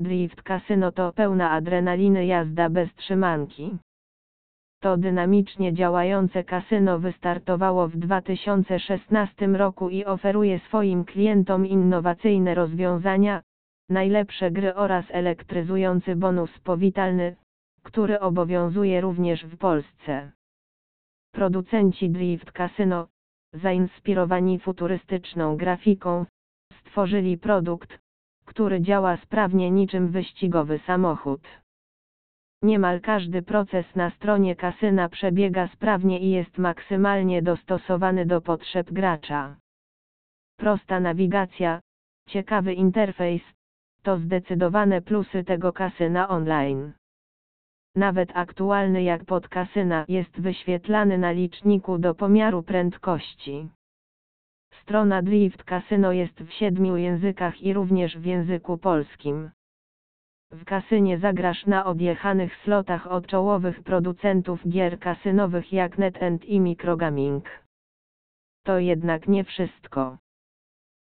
Drift Casino to pełna adrenaliny jazda bez trzymanki. To dynamicznie działające kasyno wystartowało w 2016 roku i oferuje swoim klientom innowacyjne rozwiązania, najlepsze gry oraz elektryzujący bonus powitalny, który obowiązuje również w Polsce. Producenci Drift Casino, zainspirowani futurystyczną grafiką, stworzyli produkt, który działa sprawnie niczym wyścigowy samochód. Niemal każdy proces na stronie kasyna przebiega sprawnie i jest maksymalnie dostosowany do potrzeb gracza. Prosta nawigacja, ciekawy interfejs, to zdecydowane plusy tego kasyna online. Nawet aktualny jak pod kasyna jest wyświetlany na liczniku do pomiaru prędkości. Strona Drift Casino jest w siedmiu językach i również w języku polskim. W kasynie zagrasz na odjechanych slotach od czołowych producentów gier kasynowych jak NetEnt i Microgaming. To jednak nie wszystko.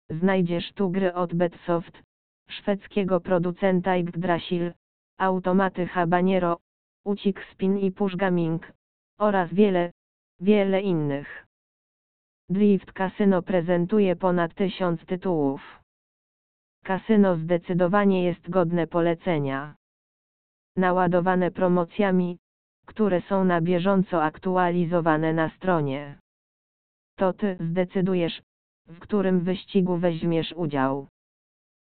Znajdziesz tu gry od Betsoft, szwedzkiego producenta Yggdrasil, automaty Habanero, Ucik Spin i Push Gaming, oraz wiele, wiele innych. Drift Casino prezentuje ponad tysiąc tytułów. Kasyno zdecydowanie jest godne polecenia. Naładowane promocjami, które są na bieżąco aktualizowane na stronie. To ty zdecydujesz, w którym wyścigu weźmiesz udział.